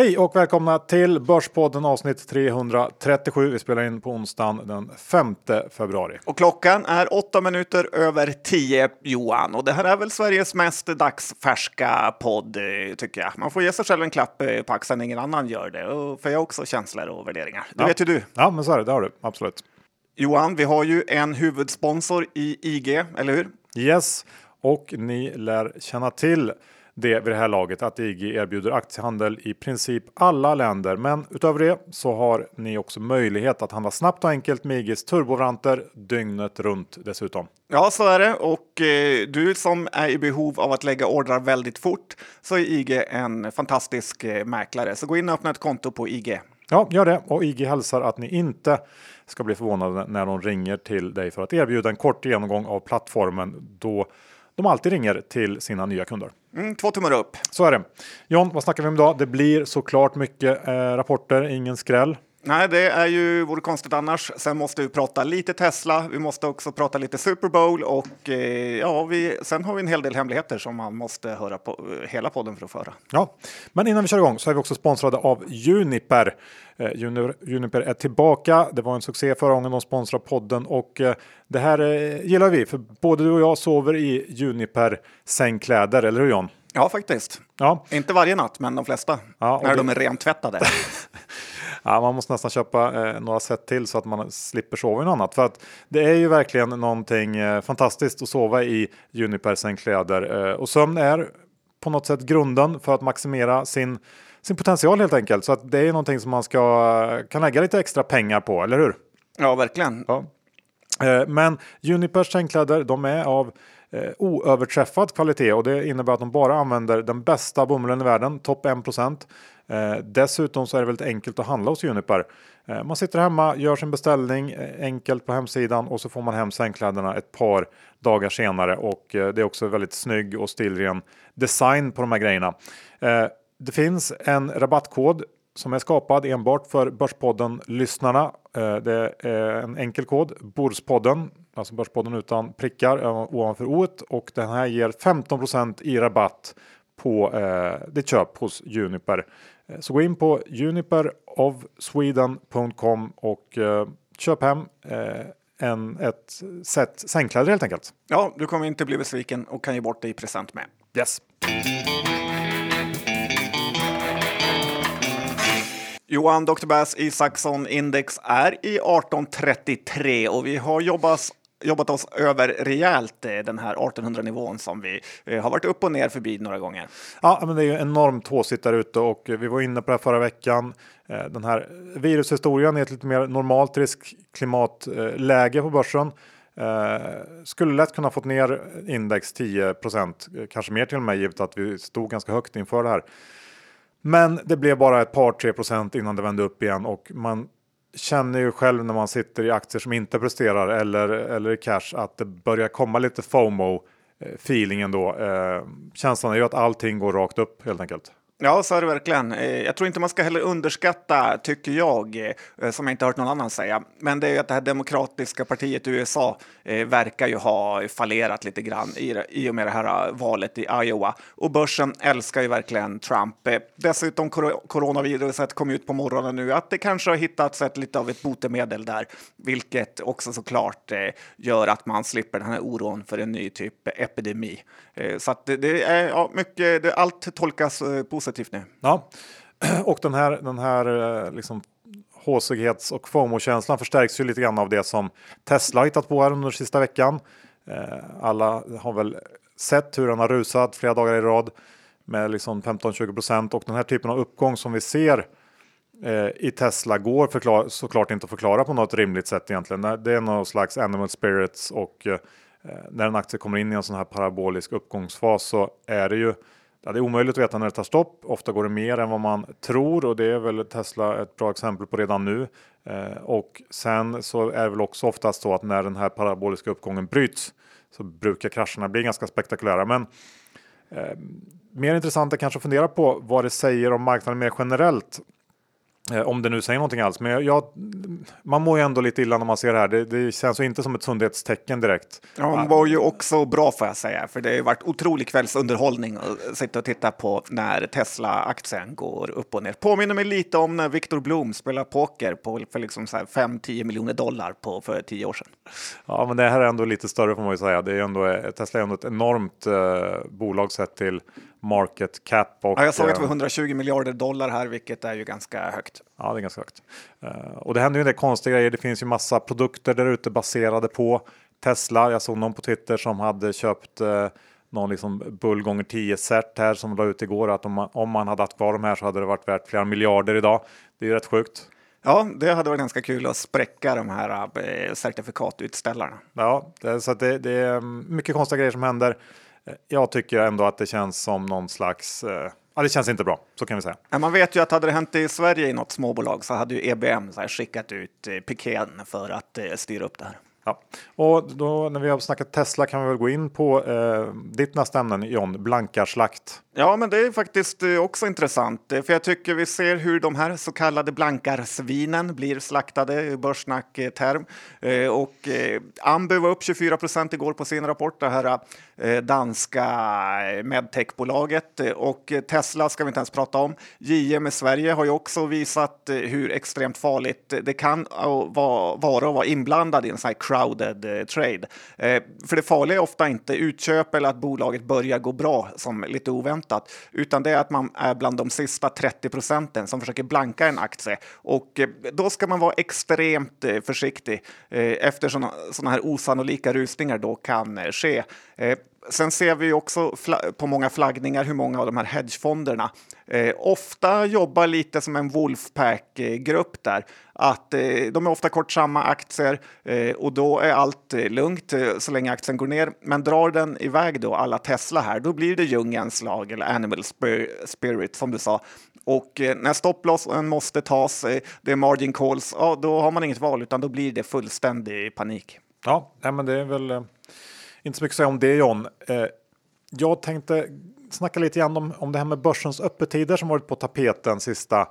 Hej och välkomna till Börspodden avsnitt 337. Vi spelar in på onsdagen den 5 februari. Och klockan är åtta minuter över tio, Johan. Och det här är väl Sveriges mest dagsfärska podd, eh, tycker jag. Man får ge sig själv en klapp eh, på axeln, ingen annan gör det. Och för jag har också känslor och värderingar. Det ja. vet ju du. Ja, men så är det. Det har du. Absolut. Johan, vi har ju en huvudsponsor i IG, eller hur? Yes, och ni lär känna till det vid det här laget att IG erbjuder aktiehandel i princip alla länder. Men utöver det så har ni också möjlighet att handla snabbt och enkelt med IGs turbovaranter dygnet runt dessutom. Ja, så är det. Och eh, du som är i behov av att lägga ordrar väldigt fort så är IG en fantastisk eh, mäklare. Så gå in och öppna ett konto på IG. Ja, gör det. Och IG hälsar att ni inte ska bli förvånade när de ringer till dig för att erbjuda en kort genomgång av plattformen då de alltid ringer till sina nya kunder. Mm, två tummar upp. Så är det. John, vad snackar vi om idag? Det blir såklart mycket eh, rapporter, ingen skräll. Nej, det är ju vore konstigt annars. Sen måste vi prata lite Tesla. Vi måste också prata lite Super Bowl och eh, ja, vi, sen har vi en hel del hemligheter som man måste höra på eh, hela podden för att föra. Ja, men innan vi kör igång så är vi också sponsrade av Juniper. Eh, Juniper är tillbaka. Det var en succé förra gången de sponsrade podden och eh, det här eh, gillar vi för både du och jag sover i Juniper sängkläder, eller hur John? Ja, faktiskt. Ja. Inte varje natt, men de flesta. Ja, när det... de är rentvättade. ja, man måste nästan köpa eh, några set till så att man slipper sova i något annat. För att det är ju verkligen någonting eh, fantastiskt att sova i Juniper sängkläder. Eh, och sömn är på något sätt grunden för att maximera sin, sin potential helt enkelt. Så att det är någonting som man ska, kan lägga lite extra pengar på, eller hur? Ja, verkligen. Ja. Eh, men Junipers sängkläder, de är av eh, oöverträffad kvalitet och det innebär att de bara använder den bästa bomullen i världen, topp 1%. Eh, dessutom så är det väldigt enkelt att handla hos Juniper. Eh, man sitter hemma, gör sin beställning eh, enkelt på hemsidan och så får man hem sängkläderna ett par dagar senare och det är också väldigt snygg och stilren design på de här grejerna. Det finns en rabattkod som är skapad enbart för Börspodden lyssnarna. Eh, det är en enkel kod, Borspodden, alltså Börspodden utan prickar ovanför o och den här ger 15% i rabatt på eh, ditt köp hos Juniper. Eh, så gå in på juniperofsweden.com och eh, köp hem eh, en, ett set sängkläder helt enkelt. Ja, du kommer inte bli besviken och kan ge bort det i present med. Yes. Johan Dr. Bass Isaksson index är i 1833 och vi har jobbat jobbat oss över rejält eh, den här 1800 nivån som vi eh, har varit upp och ner förbi några gånger. Ja, men det är ju enormt haussigt där ute och vi var inne på det förra veckan. Eh, den här virushistorien i ett lite mer normalt riskklimatläge på börsen. Skulle lätt kunna fått ner index 10% kanske mer till och med givet att vi stod ganska högt inför det här. Men det blev bara ett par tre procent innan det vände upp igen och man känner ju själv när man sitter i aktier som inte presterar eller, eller i cash att det börjar komma lite FOMO eh, feelingen då. Eh, känslan är ju att allting går rakt upp helt enkelt. Ja, så är det verkligen. Eh, jag tror inte man ska heller underskatta, tycker jag, eh, som jag inte hört någon annan säga, men det är ju att det här demokratiska partiet i USA eh, verkar ju ha fallerat lite grann i, och med det här valet i Iowa. Och börsen älskar ju verkligen Trump. Dessutom coronaviruset kom ut på morgonen nu, att det kanske har hittats ett, lite av ett botemedel där, vilket också såklart gör att man slipper den här oron för en ny typ epidemi. Så att det, det är ja, mycket, det, allt tolkas positivt positivt nu. Ja, och den här, den här eh, liksom håsighets och FOMO-känslan förstärks ju lite grann av det som Tesla hittat på här under sista veckan. Eh, alla har väl sett hur den har rusat flera dagar i rad med liksom 15-20 procent och den här typen av uppgång som vi ser eh, i Tesla går förklar, såklart inte att förklara på något rimligt sätt egentligen. Det är någon slags animal spirits och när en aktie kommer in i en sån här parabolisk uppgångsfas så är det ju Ja, det är omöjligt att veta när det tar stopp. Ofta går det mer än vad man tror och det är väl Tesla ett bra exempel på redan nu. Eh, och sen så är det väl också oftast så att när den här paraboliska uppgången bryts så brukar krascherna bli ganska spektakulära. Men eh, mer intressant är kanske att fundera på vad det säger om marknaden mer generellt. Eh, om det nu säger någonting alls. Men jag, man mår ju ändå lite illa när man ser det här. Det, det känns ju inte som ett sundhetstecken direkt. Ja, det var ju också bra får jag säga, för det har varit otrolig kvällsunderhållning att sitta och titta på när Tesla-aktien går upp och ner. Påminner mig lite om när Victor Bloom spelar poker på, för liksom 5-10 miljoner dollar på, för tio år sedan. Ja, men det här är ändå lite större får man ju säga. Det är ändå, Tesla är ändå ett enormt eh, bolag sett till market cap. Och, ja, jag såg att det var 120 eh, miljarder dollar här, vilket är ju ganska högt. Ja, det är ganska högt. Uh, och det händer ju en del konstiga grejer. Det finns ju massa produkter där ute baserade på Tesla. Jag såg någon på Twitter som hade köpt uh, någon liksom bull gånger 10 set här som la ut igår att om man, om man hade haft kvar de här så hade det varit värt flera miljarder idag. Det är ju rätt sjukt. Ja, det hade varit ganska kul att spräcka de här certifikatutställarna. Ja, så det, det, är mycket konstiga grejer som händer. Eh, jag tycker ändå att det känns som någon slags eh, Ja, det känns inte bra, så kan vi säga. Man vet ju att hade det hänt i Sverige i något småbolag så hade ju EBM så här skickat ut eh, piken för att eh, styra upp det här. Ja. Och då när vi har snackat Tesla kan vi väl gå in på eh, ditt nästa ämne John, blankarslakt. Ja, men det är faktiskt eh, också intressant, eh, för jag tycker vi ser hur de här så kallade blankarsvinen blir slaktade i börssnackterm. Eh, och Ambu var upp 24 procent igår på sin rapport, det här danska medtechbolaget. Och Tesla ska vi inte ens prata om. JM i Sverige har ju också visat hur extremt farligt det kan vara att vara inblandad i en sån här crowd crowded eh, trade. Eh, för det farliga är ofta inte utköp eller att bolaget börjar gå bra som lite oväntat utan det är att man är bland de sista 30 procenten som försöker blanka en aktie. Och eh, då ska man vara extremt försiktig eftersom sådana här osannolika rusningar då kan ske. Sen ser vi också på många flaggningar hur många av de här hedgefonderna eh, ofta jobbar lite som en Wolfpack-grupp där. Att eh, de är ofta kort samma aktier eh, och då är allt eh, lugnt eh, så länge aktien går ner. Men drar den iväg då, alla Tesla här, då blir det djungelns lag eller animal spirit som du sa. Och eh, när stopplossen måste tas, eh, det är margin calls, ja, då har man inget val utan då blir det fullständig panik. Ja, nej, men det är väl eh, inte så mycket att säga om det John. Eh, jag tänkte snacka lite grann om, om det här med börsens öppettider som varit på tapeten sista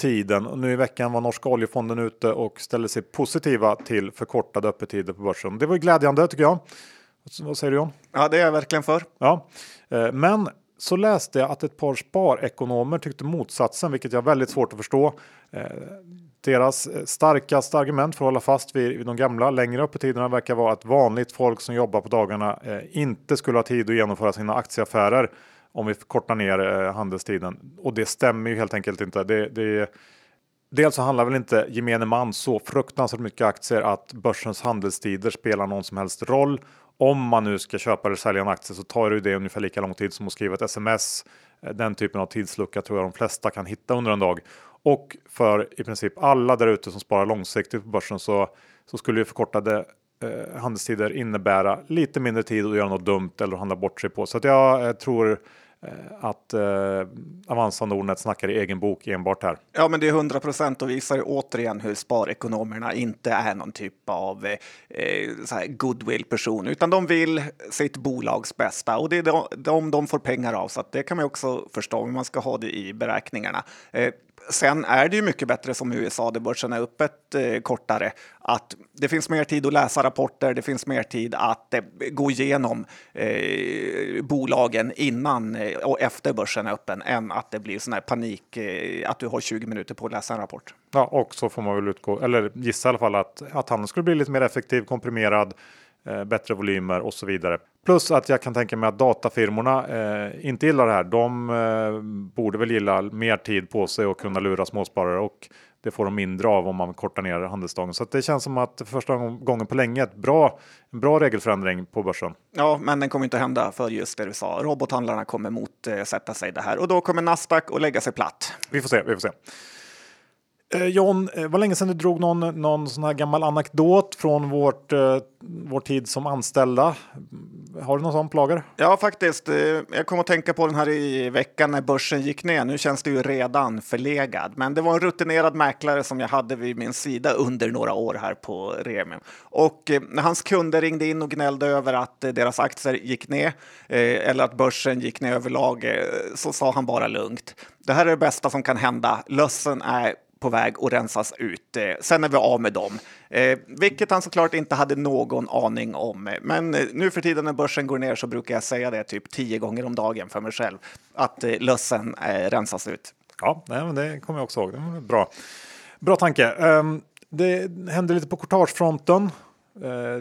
tiden. Och nu i veckan var norska oljefonden ute och ställde sig positiva till förkortade öppettider på börsen. Det var glädjande tycker jag. Vad säger du John? Ja, det är jag verkligen för. Ja, eh, men så läste jag att ett par sparekonomer tyckte motsatsen, vilket jag har väldigt svårt att förstå. Deras eh, starkaste argument för att hålla fast vid, de gamla längre öppettiderna verkar vara att vanligt folk som jobbar på dagarna eh, inte skulle ha tid att genomföra sina aktieaffärer om vi kortar ner eh, handelstiden. Och det stämmer ju helt enkelt inte. Det, det, dels så handlar väl inte gemene man så fruktansvärt mycket aktier att börsens handelstider spelar någon som helst roll om man nu ska köpa eller sälja en aktie så tar det ju det ungefär lika lång tid som att skriva ett sms. Den typen av tidslucka tror jag de flesta kan hitta under en dag. Och för i princip alla där ute som sparar långsiktigt på börsen så, så skulle ju förkortade eh, handelstider innebära lite mindre tid att göra något dumt eller handla bort sig på. Så att jag eh, tror eh, att eh, Avanza Nordnet snackar i egen bok enbart här. Ja, men det är 100 procent och visar återigen hur sparekonomerna inte är någon typ av eh, eh goodwill person, utan de vill sitt bolags bästa och det är de de, de får pengar av. Så att det kan man också förstå, men man ska ha det i beräkningarna. Eh, Sen är det ju mycket bättre som USA, där börsen är öppet eh, kortare, att det finns mer tid att läsa rapporter, det finns mer tid att eh, gå igenom eh, bolagen innan eh, och efter börsen är öppen än att det blir sån här panik, eh, att du har 20 minuter på att läsa en rapport. Ja, och så får man väl utgå, eller gissa i alla fall att, att handeln skulle bli lite mer effektiv, komprimerad, bättre volymer och så vidare. Plus att jag kan tänka mig att datafirmorna eh, inte gillar det här. De eh, borde väl gilla mer tid på sig och kunna lura småsparare och det får de mindre av om man kortar ner handelsdagen. Så det känns som att för första gången på länge ett bra, en bra regelförändring på börsen. Ja, men den kommer inte att hända för just det du sa. Robothandlarna kommer motsätta sig det här och då kommer Nasdaq att lägga sig platt. Vi får se, vi får se. Eh, John, eh, var länge sedan du drog någon, någon sån här gammal anekdot från vårt, eh, vår tid som anställda. Mm, har du någon sån plager? Ja, faktiskt. Eh, jag kom att tänka på den här i veckan när börsen gick ner. Nu känns det ju redan förlegad, men det var en rutinerad mäklare som jag hade vid min sida under några år här på Remium. Och eh, när hans kunder ringde in och gnällde över att eh, deras aktier gick ner eller att börsen gick ner överlag så sa han bara lugnt. Det här är det bästa som kan hända. Lössen är på väg att rensas ut. Eh, sen är vi av med dem, eh, vilket han såklart inte hade någon aning om. Eh, men nu för tiden när börsen går ner så brukar jag säga det typ tio gånger om dagen för mig själv, att lössen rensas ut. Ja, det kommer jag också ihåg. Det var bra. Bra tanke. Ehm, det hände lite på courtagefronten.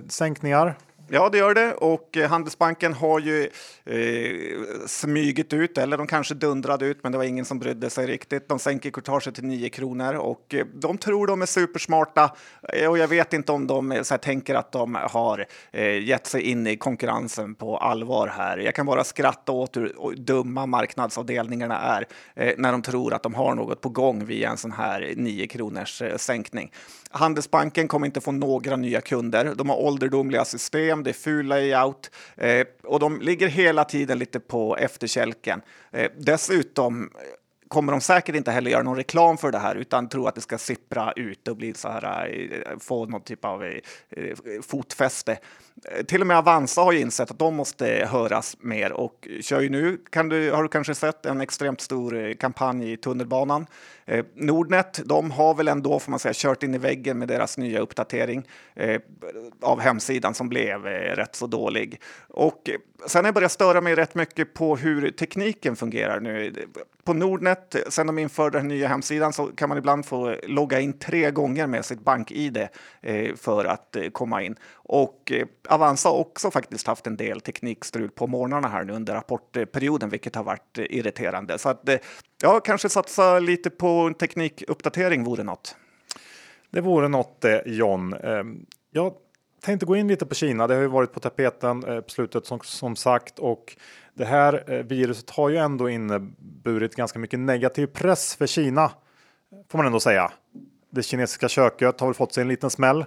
Sänkningar Ja, det gör det. Och eh, Handelsbanken har ju eh, smygit ut, eller de kanske dundrade ut, men det var ingen som brydde sig riktigt. De sänker courtaget till 9 kronor och eh, de tror de är supersmarta. Eh, och jag vet inte om de eh, så här, tänker att de har eh, gett sig in i konkurrensen på allvar här. Jag kan bara skratta åt hur dumma marknadsavdelningarna är eh, när de tror att de har något på gång via en sån här 9 kronors eh, sänkning. Handelsbanken kommer inte få några nya kunder. De har ålderdomliga system, det är ful layout eh, och de ligger hela tiden lite på efterkälken. Eh, dessutom eh, kommer de säkert inte heller göra någon reklam för det här utan tro att det ska sippra ut och bli så här, eh, få någon typ av eh, eh fotfäste. Eh, till och med Avanza har ju insett att de måste höras mer och kör ju nu, kan du, har du kanske sett en extremt stor eh, kampanj i tunnelbanan Eh, Nordnet, de har väl ändå, får man säga, kört in i väggen med deras nya uppdatering eh, av hemsidan som blev eh, rätt så dålig. Och eh, sen har jag börjat störa mig rätt mycket på hur tekniken fungerar nu. På Nordnet, sen de införde den nya hemsidan, så kan man ibland få logga in tre gånger med sitt bank-id eh, för att eh, komma in. Och eh, Avanza har också faktiskt haft en del teknikstrul på morgnarna här nu under rapportperioden, vilket har varit eh, irriterande. Så att eh, Ja, kanske satsa lite på en teknikuppdatering vore något. Det vore något det John. Ehm, jag tänkte gå in lite på Kina. Det har ju varit på tapeten på slutet som, som sagt och det här viruset har ju ändå inneburit ganska mycket negativ press för Kina. Får man ändå säga. Det kinesiska köket har väl fått sig en liten smäll.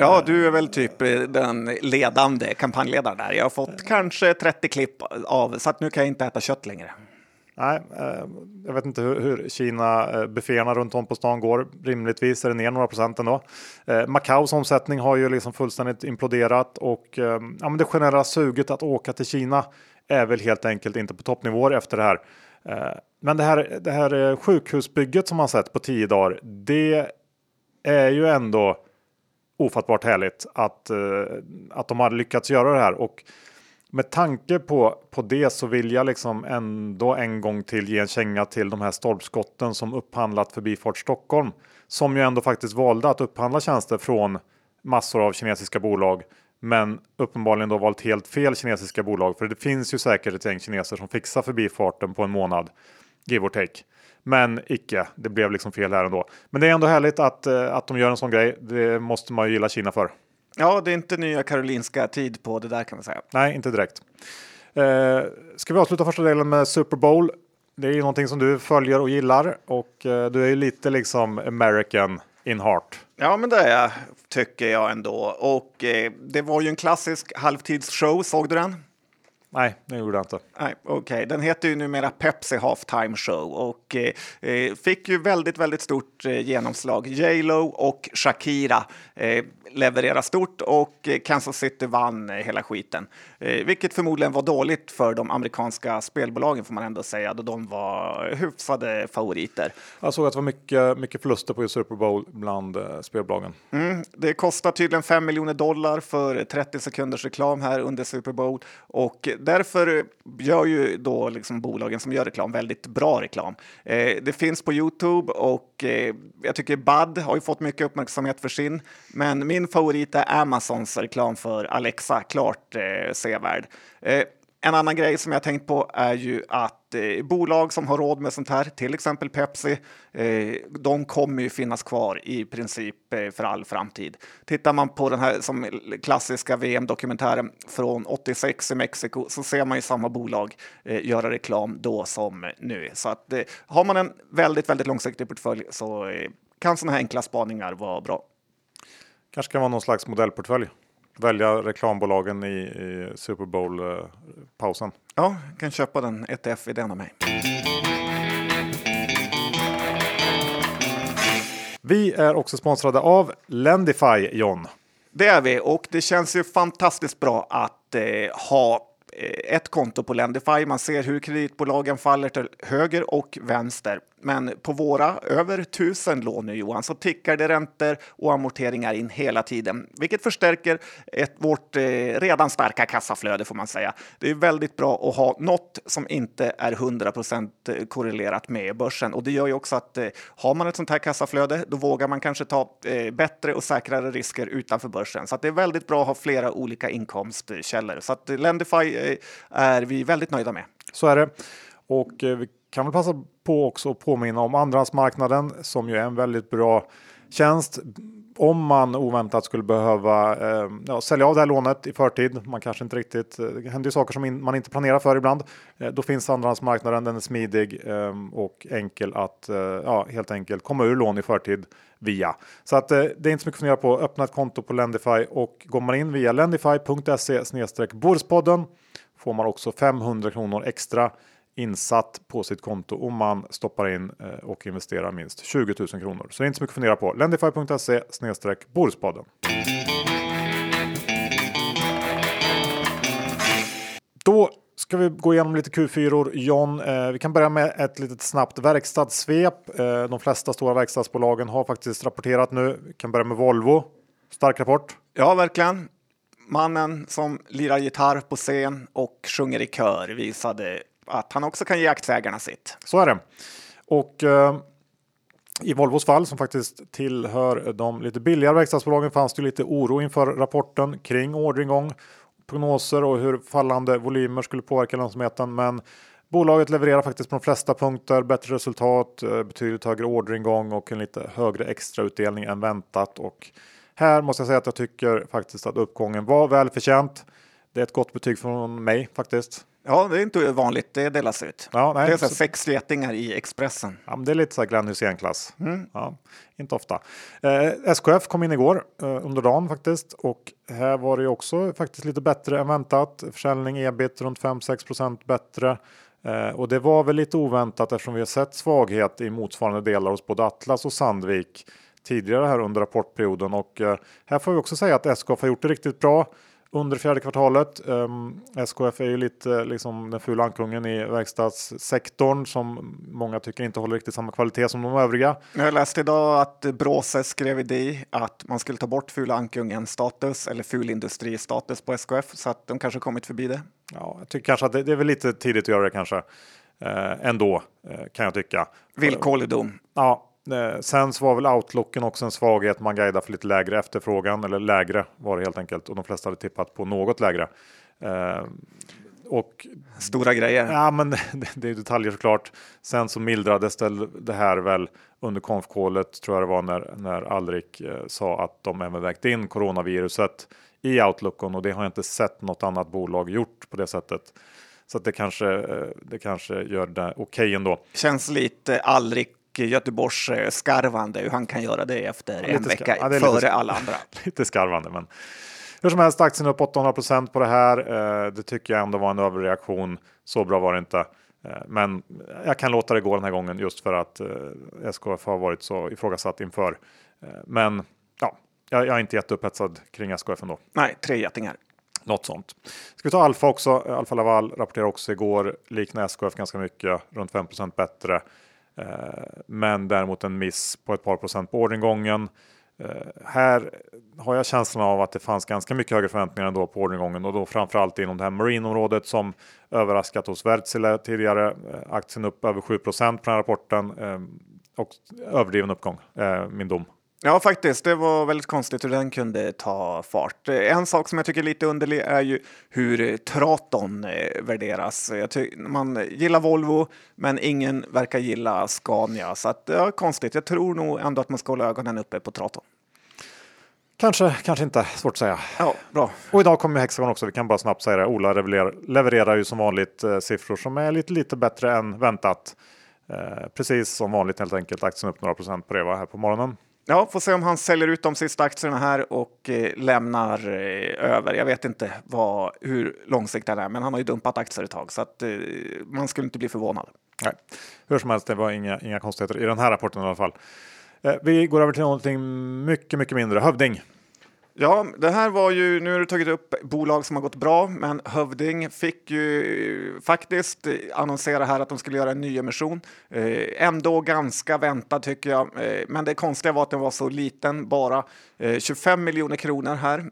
Ja, du är väl typ den ledande kampanjledaren där. Jag har fått kanske 30 klipp av så att nu kan jag inte äta kött längre. Nej, eh, jag vet inte hur, hur Kina eh, bufféerna runt om på stan går. Rimligtvis är det ner några procent ändå. Eh, Macaos omsättning har ju liksom fullständigt imploderat och ja, men det generella suget att åka till Kina är väl helt enkelt inte på toppnivåer efter det här. Men det här, det här sjukhusbygget som man sett på tio dagar, det är ju ändå ofattbart härligt att, eh, att de har lyckats göra det här. Och med tanke på, på det så vill jag liksom ändå en gång till ge en känga till de här stolpskotten som upphandlat Förbifart Stockholm. Som ju ändå faktiskt valde att upphandla tjänster från massor av kinesiska bolag. Men uppenbarligen då valt helt fel kinesiska bolag. För det finns ju säkert ett gäng kineser som fixar förbifarten på en månad. Give or take. Men icke, det blev liksom fel här ändå. Men det är ändå härligt att, eh, att de gör en sån grej. Det måste man ju gilla Kina för. Ja, det är inte nya Karolinska tid på det där kan man säga. Nej, inte direkt. Eh, ska vi avsluta första delen med Super Bowl? Det är ju någonting som du följer och gillar och eh, du är ju lite liksom American in heart. Ja, men det är tycker jag ändå. Och eh, det var ju en klassisk halvtidsshow. Såg du den? Nej, det gjorde jag inte. Nej, Okay. Den heter ju numera Pepsi Halftime Show och eh fick ju väldigt, väldigt stort eh, genomslag. J Lo och Shakira eh, leverera stort och Kansas City vann hela skiten. Eh, vilket förmodligen var dåligt för de amerikanska spelbolagen får man ändå säga, då de var hyfsade favoriter. Jag såg att det var mycket, mycket förluster på Super Bowl bland eh, spelbolagen. Mm, det kostar tydligen 5 miljoner dollar för 30 sekunders reklam här under Super Bowl och därför gör ju då liksom bolagen som gör reklam väldigt bra reklam. Eh, det finns på Youtube och jag tycker Bud har ju fått mycket uppmärksamhet för sin, men min favorit är Amazons reklam för Alexa, klart eh, sevärd. Eh, en annan grej som jag tänkt på är ju att eh, bolag som har råd med sånt här, till exempel Pepsi, eh, de kommer ju finnas kvar i princip eh, för all framtid. Tittar man på den här som klassiska VM-dokumentären från 86 i Mexiko så ser man ju samma bolag eh, göra reklam då som nu. Så att eh, har man en väldigt, väldigt långsiktig portfölj så eh, kan sådana här enkla spaningar vara bra. Kanske kan vara någon slags modellportfölj. Välja reklambolagen i, i Super Bowl-pausen. ja, kan köpa den ETF-idén av mig. Vi är också sponsrade av Lendify, John. Det är vi och det känns ju fantastiskt bra att eh, ha eh, Eh, ett konto på Lendify. Man ser hur kreditbolagen faller till höger och vänster. Men på våra över tusen lån nu Johan så tickar det räntor och amorteringar in hela tiden, vilket förstärker ett, vårt eh, redan starka kassaflöde får man säga. Det är väldigt bra att ha något som inte är 100 eh, korrelerat med börsen och det gör ju också att eh, har man ett sånt här kassaflöde, då vågar man kanske ta eh, bättre och säkrare risker utanför börsen. Så det är väldigt bra att ha flera olika inkomstkällor. Så att Lendify det är vi väldigt nöjda med. Så är det. Och eh, vi kan väl passa på också att påminna om andrahandsmarknaden som ju är en väldigt bra tjänst. Om man oväntat skulle behöva eh, ja, sälja av det här lånet i förtid, man kanske inte riktigt, eh, det händer ju saker som in, man inte planerar för ibland. Eh, då finns andrahandsmarknaden, den är smidig eh, och enkel att eh, ja, helt enkelt komma ur lån i förtid via. Så att eh, det är inte så mycket att fundera på. Öppna ett konto på Lendify och går man in via lendify.se Borspodden får man också 500 kronor extra insatt på sitt konto om man stoppar in eh, och investerar minst 20 000 kronor. Så det är inte så mycket att fundera på. Lendify.se snedstreck Borisbaden. Då ska vi gå igenom lite Q4 John. Eh, vi kan börja med ett litet snabbt verkstadssvep. Eh, de flesta stora verkstadsbolagen har faktiskt rapporterat nu. Vi kan börja med Volvo. Stark rapport. Ja, verkligen. Mannen som lirar gitarr på scen och sjunger i kör visade att han också kan ge aktieägarna sitt. Så är det. Och eh, i Volvos fall som faktiskt tillhör de lite billigare verkstadsbolagen fanns det lite oro inför rapporten kring orderingång, prognoser och hur fallande volymer skulle påverka lönsamheten. Men bolaget levererar faktiskt på de flesta punkter bättre resultat, eh, betydligt högre orderingång och en lite högre extrautdelning än väntat. Och här måste jag säga att jag tycker faktiskt att uppgången var välförtjänt. Det är ett gott betyg från mig faktiskt. Ja, det är inte vanligt. Det delas ut. Ja, nej, det är så sex getingar i Expressen. Ja, det är lite så här Glenn Hysén-klass. Ja, inte ofta. Eh, SKF kom in igår eh, under dagen faktiskt och här var det ju också faktiskt lite bättre än väntat. Försäljning ebit runt 5-6% bättre. Eh, och det var väl lite oväntat eftersom vi har sett svaghet i motsvarande delar hos både Atlas och Sandvik tidigare här under rapportperioden och eh, här får vi också säga att SKF har gjort det riktigt bra under fjärde kvartalet. Um, SKF är ju lite liksom den fula ankungen i verkstadssektorn som många tycker inte håller riktigt samma kvalitet som de övriga. Jag läste idag att Bråse skrev i DI att man skulle ta bort fula ankungen status eller fulindustristatus på SKF så att de kanske kommit förbi det. Ja, jag tycker kanske att det, det är väl lite tidigt att göra det kanske. Eh, ändå eh, kan jag tycka. Villkorlig dom. Ja, eh, sen så var väl outlooken också en svaghet. Man guidar för lite lägre efterfrågan eller lägre var det helt enkelt och de flesta hade tippat på något lägre. Eh, och Stora grejer. Ja, men det, det är detaljer såklart. Sen så mildrades det, här väl under konfkålet tror jag det var när, när Alrik eh, sa att de även vägt in coronaviruset i outlooken och det har jag inte sett något annat bolag gjort på det sättet. Så att det kanske, eh, det kanske gör det okej ändå. Känns lite Alrik Göteborgs eh, skarvande hur han kan göra det efter en lite vecka ja, lite före alla andra. Lite skarvande, men hur som helst aktien upp 800% på det här. Eh, det tycker jag ändå var en överreaktion. Så bra var det inte. Eh, Men jag kan låta det gå den här gången just för att eh, SKF har varit så ifrågasatt inför. Men ja, jag jag är inte jätteupphetsad kring SKF ändå. Nej, tre getingar. Något sånt. Ska vi ta Alfa också? Alfa Laval rapporterade också igår, liknar SKF ganska mycket, runt 5% bättre. Eh, men däremot en miss på ett par procent på orderingången. Eh, här har jag känslan av att det fanns ganska mycket högre förväntningar ändå på orderingången och då framförallt inom det här marinområdet som överraskat hos Wärtsilä tidigare. Eh, aktien upp över 7 på den här rapporten och överdriven uppgång, min dom. Ja, faktiskt. Det var väldigt konstigt hur den kunde ta fart. En sak som jag tycker är lite underlig är ju hur Traton eh, värderas. Man gillar Volvo, men ingen verkar gilla Scania. Så att, ja, konstigt. Jag tror nog ändå att man ska hålla ögonen uppe på Traton. Kanske, kanske inte, svårt att säga. Ja, bra. Och idag kommer Hexagon också. Vi kan bara snabbt säga det. Ola levererar, levererar ju som vanligt eh, siffror som är lite, lite bättre än väntat. Eh, precis som vanligt helt enkelt. Aktien upp några procent på det va, här på morgonen. Ja, får se om han säljer ut de sista aktierna här och eh, lämnar eh, över. Jag vet inte vad, hur långsiktigt han är, men han har ju dumpat aktier ett tag så att eh, man skulle inte bli förvånad. Nej. Hur som helst, det var inga, inga konstigheter i den här rapporten i alla fall. Eh, vi går över till någonting mycket, mycket mindre. Hövding. Ja, det här var ju, nu har du tagit upp bolag som har gått bra, men Hövding fick ju faktiskt annonsera här att de skulle göra en nyemission. Eh, ändå ganska väntad tycker jag, eh, men det konstiga var att den var så liten, bara eh, 25 miljoner kronor här.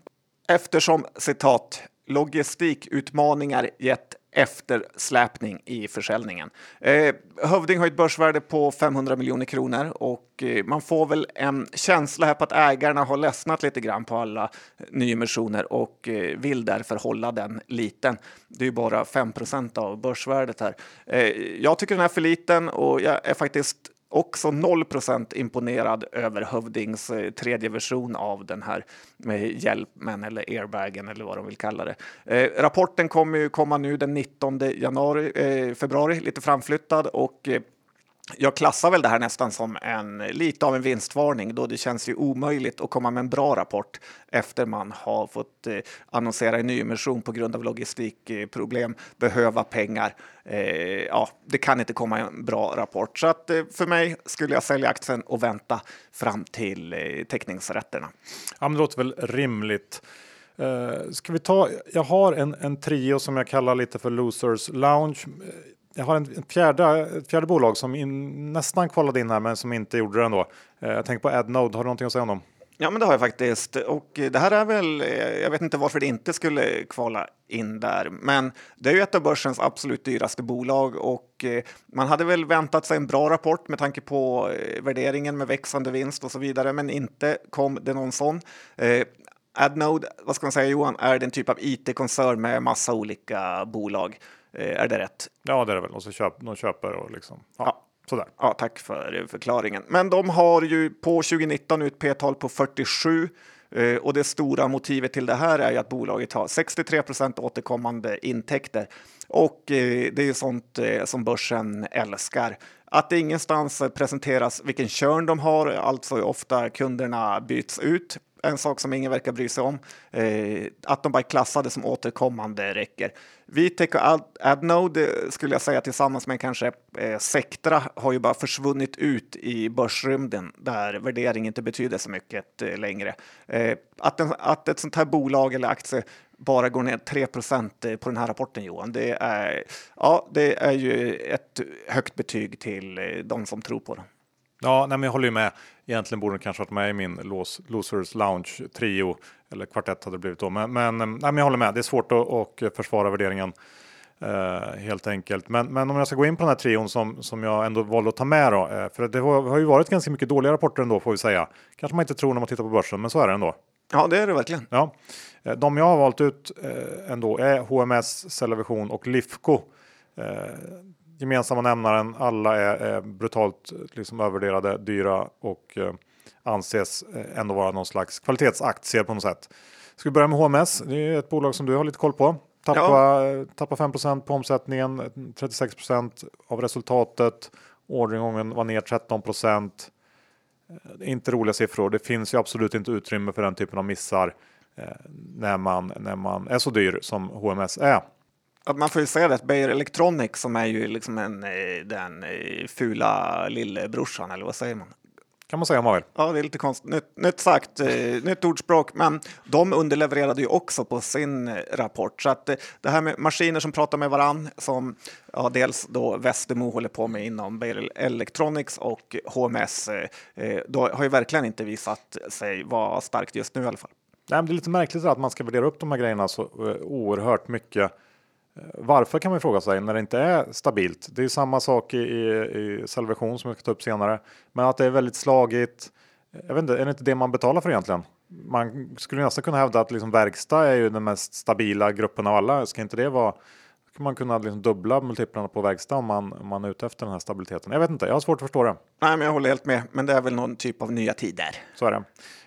Eftersom citat logistikutmaningar gett eftersläpning i försäljningen. Eh, Hövding har ett börsvärde på 500 miljoner kronor och eh, man får väl en känsla här på att ägarna har ledsnat lite grann på alla eh, nyemissioner och eh, vill därför hålla den liten. Det är ju bara 5% av börsvärdet här. Eh, jag tycker den är för liten och jag är faktiskt också 0% imponerad över Hövdings eh, tredje version av den här med hjälmen eller airbagen eller vad de vill kalla det. Eh, rapporten kommer ju komma nu den 19 januari, eh, februari, lite framflyttad och eh, jag klassar väl det här nästan som en lite av en vinstvarning då det känns ju omöjligt att komma med en bra rapport efter man har fått eh, annonsera en nyemission på grund av logistikproblem, behöva pengar. Eh, ja, det kan inte komma en bra rapport så att eh, för mig skulle jag sälja aktien och vänta fram till eh, teckningsrätterna. Ja, men det låter väl rimligt. Uh, ska vi ta? Jag har en, en trio som jag kallar lite för Losers Lounge jag har en, fjärde, ett fjärde bolag som in, nästan kvalade in här men som inte gjorde det ändå. Eh, jag tänker på AdNode, har du någonting att säga om dem? Ja, men det har jag faktiskt. Och det här är väl, eh, jag vet inte varför det inte skulle kvala in där, men det är ju ett av börsens absolut dyraste bolag och eh, man hade väl väntat sig en bra rapport med tanke på värderingen med växande vinst och så vidare, men inte kom det någon sån. Adnode, vad ska man säga Johan, är den typ av it-koncern med massa olika bolag. Eh, är det rätt? Ja, det är det väl. Och så köp, de köper och liksom. Ja, ja. Sådär. Ja, tack för förklaringen. Men de har ju på 2019 ut P-tal på 47 eh, och det stora motivet till det här är ju att bolaget har 63% återkommande intäkter och eh, det är ju sånt som börsen älskar. Att det ingenstans presenteras vilken körn de har, alltså ofta kunderna byts ut en sak som ingen verkar bry sig om. Eh, att de bara är klassade som återkommande räcker. Vitec och Adnode skulle jag säga tillsammans med kanske eh, Sectra har ju bara försvunnit ut i börsrymden där värdering inte betyder så mycket eh, längre. Eh, att, en, att ett sånt här bolag eller aktie bara går ner 3 eh, på den här rapporten Johan, det är, ja, det är ju ett högt betyg till eh, de som tror på den. Ja, nej, men jag håller ju med. Egentligen borde den kanske varit med i min Losers Lounge trio eller kvartett hade det blivit då. Men, men, nej, men jag håller med. Det är svårt att, att försvara värderingen eh, helt enkelt. Men, men om jag ska gå in på den här trion som, som jag ändå valde att ta med då, eh, för det har, har, ju varit ganska mycket dåliga rapporter ändå får vi säga. Kanske man inte tror när man tittar på börsen, men så är det ändå. Ja, det är det verkligen. Ja, eh, de jag har valt ut eh, ändå är HMS, Cellavision och Lifco. Eh, gemensamma nämnaren. Alla är, är brutalt liksom övervärderade, dyra och eh, anses eh, ändå vara någon slags kvalitetsaktier på något sätt. Ska vi börja med HMS? Det är ett bolag som du har lite koll på. Tappa, ja. tappa 5% på omsättningen, 36% av resultatet. Orderingången var ner 13 eh, Inte roliga siffror. Det finns ju absolut inte utrymme för den typen av missar eh, när, man, när man är så dyr som HMS är man får ju säga det att Beijer Electronics som är ju liksom en, eh, den eh, fula lillebrorsan, eller vad säger man? Kan man säga om man vill. Ja, det är lite konstigt. Nytt, nytt sagt, eh, nytt ordspråk, men de underlevererade ju också på sin rapport. Så att det här med maskiner som pratar med varann, som ja, dels då Westermo håller på med inom Beijer Electronics och HMS, då har ju verkligen inte visat sig vara starkt just nu i alla fall. Nej, det är lite märkligt att man ska värdera upp de här grejerna så oerhört mycket varför kan man fråga sig när det inte är stabilt. Det är samma sak i, i, i Salvation som jag ska ta upp senare. Men att det är väldigt slagigt. Jag vet inte, är det inte det man betalar för egentligen? Man skulle nästan kunna hävda att liksom verkstad är ju den mest stabila gruppen av alla. Ska inte det vara? Ska man kunna liksom dubbla multiplarna på verkstad om man, om man är ute efter den här stabiliteten? Jag vet inte, jag har svårt att förstå det. Nej, men jag håller helt med. Men det är väl någon typ av nya tider. Så är det.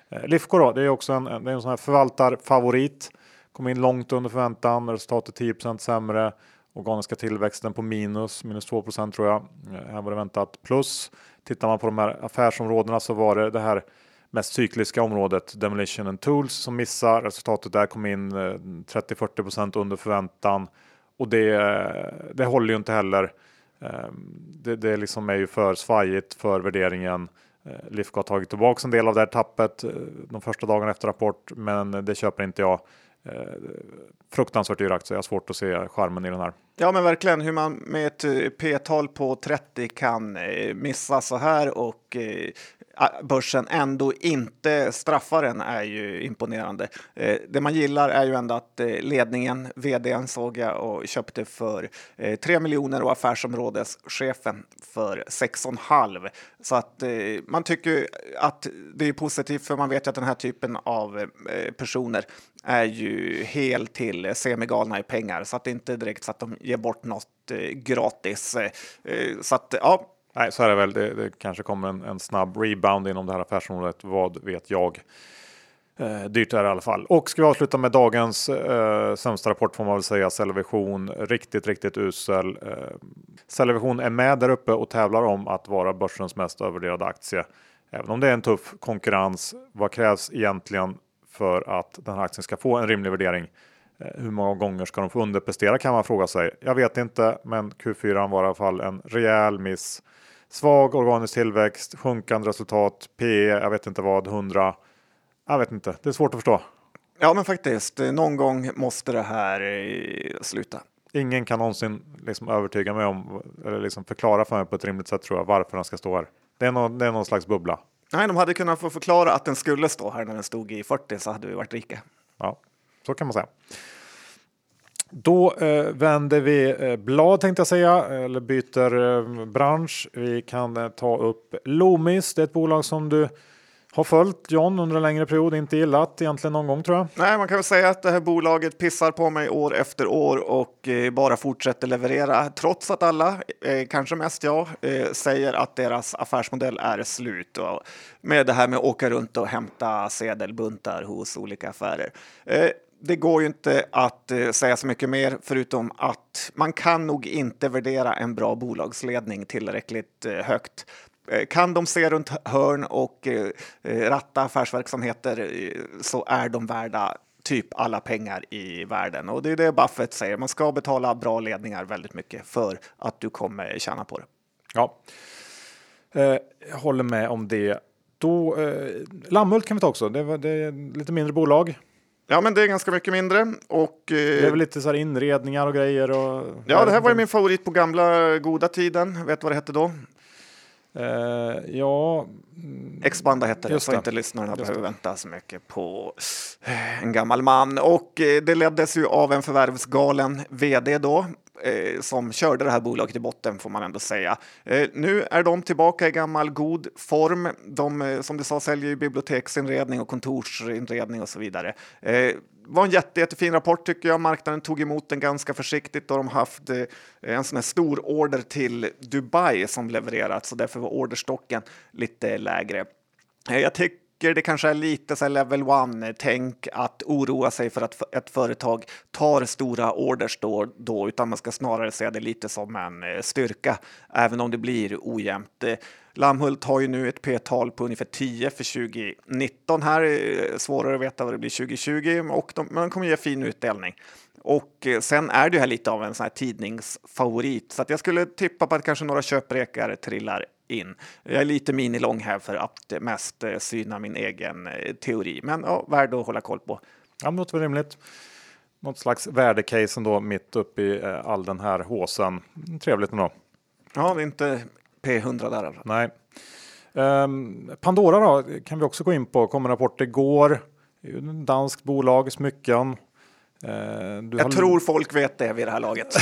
Eh, Lifco då, det är också en, det är en sån här förvaltarfavorit. Kom in långt under förväntan, resultatet 10% sämre. Organiska tillväxten på minus, minus 2% tror jag. Eh, här var det väntat plus. Tittar man på de här affärsområdena så var det det här mest cykliska området Demolition and Tools som missar. Resultatet där kom in eh, 30-40% under förväntan och det, eh, det håller ju inte heller. Ehm, det, det liksom är ju för svajigt för värderingen. Lifco har tagit tillbaka en del av det här tappet de första dagarna efter rapport, men det köper inte jag. Eh, fruktansvärt dyr aktie. Jag har svårt att se charmen i den här. Ja, men verkligen hur man med ett eh, P-tal på 30 kan eh, missa så här och eh, börsen ändå inte straffar den är ju imponerande. Det man gillar är ju ändå att ledningen, vdn såg jag och köpte för 3 miljoner och affärsområdeschefen för 6,5. Så att man tycker att det är positivt för man vet ju att den här typen av personer är ju helt till semigalna i pengar så att det inte direkt så att de ge bort något eh, gratis. Eh, eh, så att ja, Nej, så är det väl. Det, det kanske kommer en, en, snabb rebound inom det här affärsområdet. Vad vet jag? Eh, dyrt är det i alla fall. Och ska vi avsluta med dagens eh, sämsta rapport får man väl säga. Cellevision, riktigt, riktigt usel. Eh, Cellevision är med där uppe och tävlar om att vara börsens mest övervärderade aktie. Även om det är en tuff konkurrens. Vad krävs egentligen för att den här aktien ska få en rimlig värdering? Eh, hur många gånger ska de få underprestera kan man fråga sig. Jag vet inte, men Q4 var i alla fall en rejäl miss. Svag organisk tillväxt, sjunkande resultat, PE, jag vet inte vad, 100. Jag vet inte, det är svårt att förstå. Ja, men faktiskt, någon gång måste det här eh, sluta. Ingen kan någonsin liksom övertyga mig om, eller liksom förklara för mig på ett rimligt sätt tror jag, varför den ska stå här. Det är, någon, det är någon slags bubbla. Nej, de hade kunnat få förklara att den skulle stå här när den stod i 40 så hade vi varit rika. Ja, så kan man säga. Då eh, vänder vi eh, blad tänkte jag säga, eller byter eh, bransch. Vi kan eh, ta upp Loomis. Det är ett bolag som du har följt John under en längre period, inte gillat egentligen någon gång tror jag. Nej, man kan väl säga att det här bolaget pissar på mig år efter år och eh, bara fortsätter leverera trots att alla, eh, kanske mest jag, eh, säger att deras affärsmodell är slut och med det här med att åka runt och hämta sedelbuntar hos olika affärer. Eh, det går ju inte att eh, säga så mycket mer förutom att man kan nog inte värdera en bra bolagsledning tillräckligt eh, högt. Eh, kan de se runt hörn och ratta affärsverksamheter så är de värda typ alla pengar i världen. Och det är det Buffett säger, man ska betala bra ledningar väldigt mycket för att du kommer tjäna på det. Ja, jag håller med om det. Då, eh, Lammhult kan vi ta också, det, var, det är lite mindre bolag. Ja, men det är ganska mycket mindre. Och, eh, det är väl lite så här inredningar och grejer. Och, ja, det här var ju min favorit på gamla goda tiden. Vet du vad det hette då? Uh, ja... Expanda hette det, så det. inte lyssnarna behöver vänta så mycket på en gammal man. Och eh, det leddes ju av en förvärvsgalen vd då, eh, som körde det här bolaget i botten får man ändå säga. Eh, nu är de tillbaka i gammal god form. De eh, som du sa säljer ju biblioteksinredning och kontorsinredning och så vidare. Eh, var en jätte, jättefin rapport tycker jag. Marknaden tog emot den ganska försiktigt och de har haft eh, en sån här stor order till Dubai som levererats och därför var orderstocken lite lägre. Eh, jag tycker tycker det kanske är lite så level one-tänk att oroa sig för att ett företag tar stora orders då, då, utan man ska snarare se det lite som en eh, styrka, även om det blir ojämnt. Eh, Lammhult har ju nu ett P-tal på ungefär 10 för 2019 här, eh, svårare att veta vad det blir 2020, och de, man kommer ge fin utdelning. Och sen är det här lite av en sån här tidningsfavorit, så att jag skulle tippa på att kanske några köprekar trillar in. Jag är lite minilång här för att mest eh, syna min egen eh, teori, men ja, värd att hålla koll på. Ja, det låter väl rimligt. Något slags värdecase ändå mitt uppe i eh, all den här håsen. Trevligt ändå. Ja, det är inte P100 där. Alltså. Nej. Um, Pandora då kan vi också gå in på. Kom en rapport igår. Danskt bolag, smycken. Uh, jag har... tror folk vet det vid det här laget.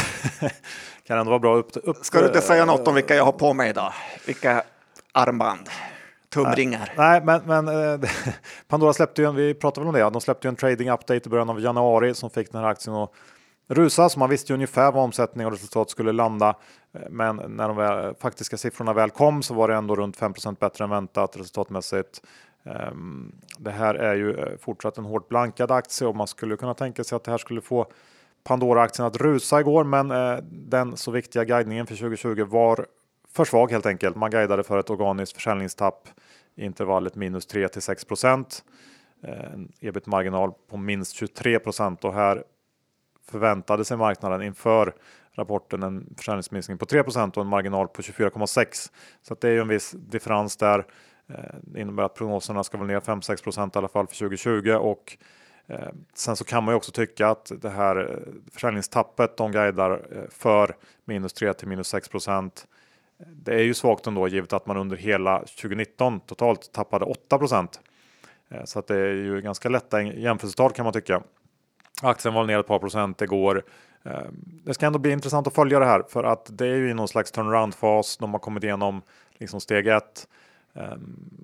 kan ändå vara bra upp, upp Ska du inte säga något om vilka jag har på mig idag? Vilka armband? Tumringar. Nej, men, men eh, Pandora släppte ju en, vi pratade väl om det, de släppte ju en trading update i början av januari som fick den här aktien att rusa, så man visste ju ungefär var omsättning och resultat skulle landa. Eh, men när de väl, faktiska siffrorna väl kom så var det ändå runt 5% bättre än väntat resultatmässigt. Ehm, det här är ju eh, fortsatt en hårt blankad aktie och man skulle kunna tänka sig att det här skulle få Pandora-aktien att rusa igår, men eh, den så viktiga guidningen för 2020 var för svag helt enkelt. Man guidade för ett organiskt försäljningstapp i intervallet minus 3 till 6 procent. Eh, en ebit-marginal på minst 23 procent och här förväntade sig marknaden inför rapporten en försäljningsminskning på 3 och en marginal på 24,6. Så det är ju en viss differens där. Eh, det innebär att prognoserna ska vara ner 5-6 procent i alla fall för 2020 och eh, sen så kan man ju också tycka att det här eh, försäljningstappet de guidar för minus 3 till minus 6 procent. Det är ju svagt ändå givet att man under hela 2019 totalt tappade 8 procent. Så att det är ju ganska lätta jämförelsetal kan man tycka. Aktien var ner ett par procent igår. Det ska ändå bli intressant att följa det här för att det är ju i någon slags turnaround-fas. De har kommit igenom liksom steg ett.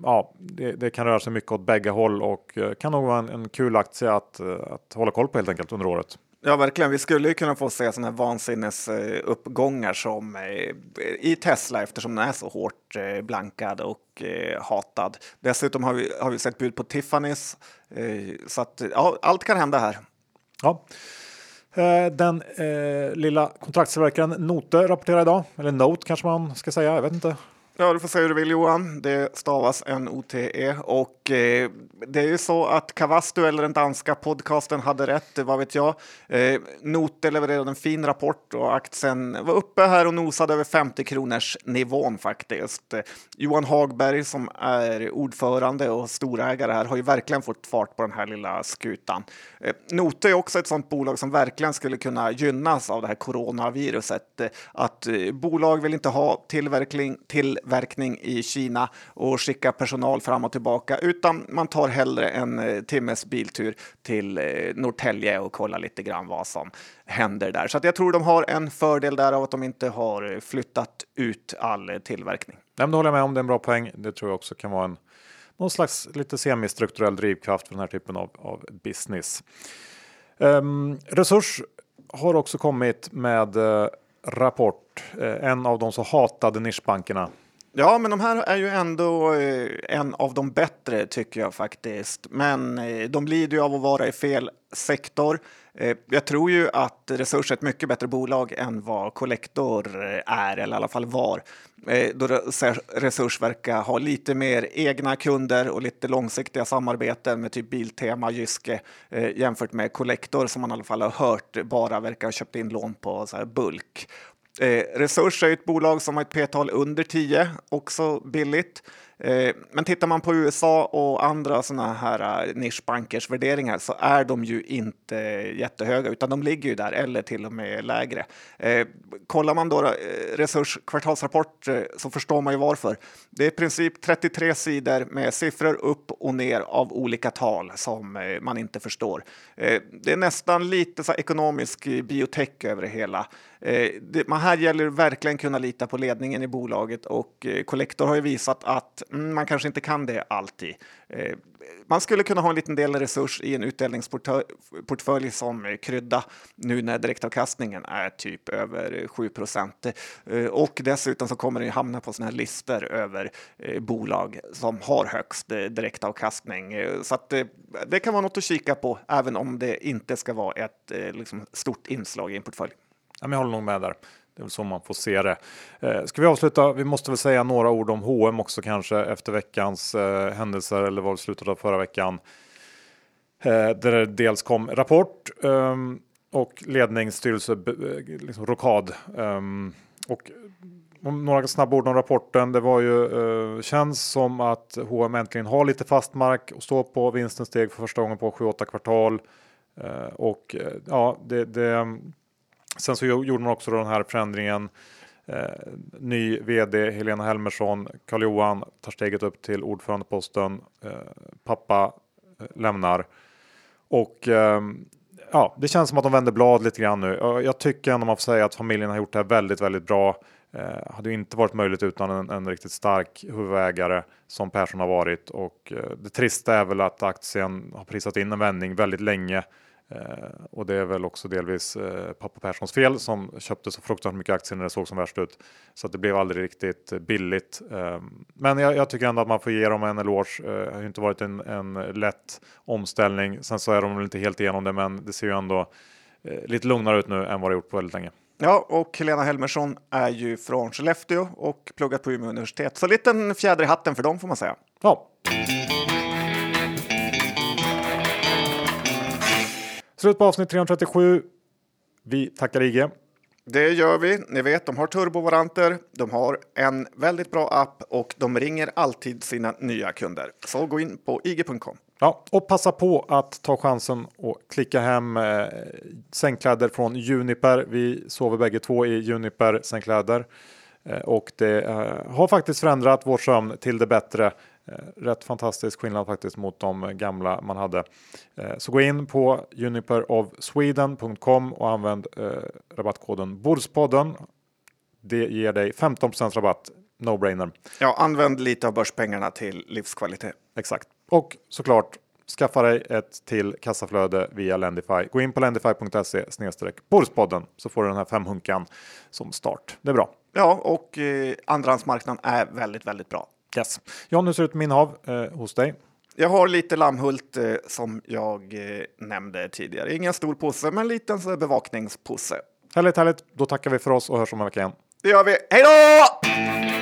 Ja, det, det, kan röra sig mycket åt bägge håll och kan nog vara en, en kul aktie att, att hålla koll på helt enkelt under året. Ja, verkligen. Vi skulle ju kunna få se sådana här vansinnesuppgångar som i Tesla eftersom den är så hårt blankad och hatad. Dessutom har vi, har vi sett bud på Tiffany's så att ja, allt kan hända här. Ja. Den eh, lilla kontraktstillverkaren Note rapporterar idag, eller Note kanske man ska säga, jag vet inte. Ja, du får säga hur du vill Johan. Det stavas N-O-T-E och eh, det är ju så att Kavastu eller den danska podcasten hade rätt, vad vet jag. Eh, Note levererade en fin rapport och aktien var uppe här och nosade över 50 kronors nivån faktiskt. Eh, Johan Hagberg som är ordförande och storägare här har ju verkligen fått fart på den här lilla skutan. Eh, Note är också ett sådant bolag som verkligen skulle kunna gynnas av det här coronaviruset. Eh, att eh, bolag vill inte ha tillverkning till tillverkning i Kina och skicka personal fram och tillbaka, utan man tar hellre en eh, timmes biltur till eh, Norrtälje och kollar lite grann vad som händer där. Så jag tror de har en fördel där av att de inte har eh, flyttat ut all tillverkning. Nej, det håller jag med om, det är en bra poäng. Det tror jag också kan vara en någon slags lite semistrukturell drivkraft för den här typen av, av business. Um, Resurs har också kommit med uh, rapport, uh, en av de så hatade nischbankerna Ja, men de här är ju ändå eh, en av de bättre tycker jag faktiskt. Men eh, de lider ju av att vara i fel sektor. Eh, jag tror ju att Resurs är ett mycket bättre bolag än vad Collector är, eller i alla fall var. Då Resurs verkar ha lite mer egna kunder och lite långsiktiga samarbeten med typ Biltema, Jyske jämfört med Collector som man i alla fall har hört bara verkar ha köpt in lån på så bulk. Eh, Resurs är ett bolag som har ett p-tal under 10, också billigt. Eh, men tittar man på USA och andra sådana här eh, nischbankers värderingar så är de ju inte jättehöga utan de ligger ju där eller till och med lägre. Eh, kollar man då Resurs kvartalsrapport så förstår man ju varför. Det är i princip 33 sidor med siffror upp och ner av olika tal som man inte förstår. Det är nästan lite så ekonomisk biotech över det hela. Man här gäller verkligen kunna lita på ledningen i bolaget och Collector har ju visat att Mm, man kanske inte kan det alltid. Eh, man skulle kunna ha en liten del resurs i en utdelningsportfölj som eh, krydda nu när direktavkastningen är typ över eh, 7 och dessutom så kommer det hamna på sådana här listor över bolag som har högst direktavkastning. Så att det kan vara något att kika på, även om det inte ska vara ett liksom, stort inslag i en portfölj. Jag håller nog med där. Det är väl så man får se det. Eh, ska vi avsluta? Vi måste väl säga några ord om H&M också kanske efter veckans eh, händelser eller var det slutet av förra veckan. Eh, där det dels kom rapport eh, och ledningsstyrelse eh, liksom rokad. Ehm, och några snabba ord om rapporten. Det var ju eh, känns som att H&M äntligen har lite fast mark och står på. Vinsten steg för första gången på 7-8 kvartal eh, och eh, ja, det, det Sen så gjorde man också den här förändringen. Eh, ny vd Helena Helmersson, Karl-Johan tar steget upp till ordförandeposten. Eh, pappa eh, lämnar och eh, ja, det känns som att de vänder blad lite grann nu. Jag tycker ändå man får säga att familjen har gjort det här väldigt, väldigt bra. Eh, hade ju inte varit möjligt utan en, en riktigt stark huvudägare som Persson har varit och eh, det trista är väl att aktien har prisat in en vändning väldigt länge Eh, och det är väl också delvis eh, pappa Perssons fel som köpte så fruktansvärt mycket aktier när det såg som värst ut. Så att det blev aldrig riktigt billigt. Eh, men jag, jag, tycker ändå att man får ge dem en eloge. Det har inte varit en, en lätt omställning. Sen så är de väl inte helt igenom det, men det ser ju ändå lite lugnare ut nu än vad det gjort på väldigt länge. Ja, och Helena Helmersson är ju från Skellefteå och pluggat på Umeå universitet. Så liten fjäder i hatten för dem får man säga. Ja. Slut på avsnitt 337. Vi tackar IG. Det gör vi. Ni vet, de har turbovaranter, de har en väldigt bra app och de ringer alltid sina nya kunder. Så gå in på ig.com. Ja, och passa på att ta chansen och klicka hem eh, sängkläder från Juniper. Vi sover bägge två i Juniper sängkläder eh, och det eh, har faktiskt förändrat vår sömn till det bättre. Eh, rätt fantastisk skillnad faktiskt mot de gamla man hade. Eh, så gå in på juniperofsweden.com och använd eh, rabattkoden Borspodden. Det ger dig 15% rabatt. No-brainer. Ja, använd lite av börspengarna till livskvalitet. Exakt. Och såklart skaffa dig ett till kassaflöde via Lendify. Gå in på lendify.se Borspodden så får du den här femhunkan som start. Det är bra. Ja, och eh, andrahandsmarknaden är väldigt, väldigt bra. Yes. Ja, nu ser det ut min hav eh, hos dig. Jag har lite lammhult eh, som jag eh, nämnde tidigare. Ingen stor påse, men en liten så bevakningspåse. Härligt, härligt. Då tackar vi för oss och hörs om en vecka igen. Det gör vi. Hej då!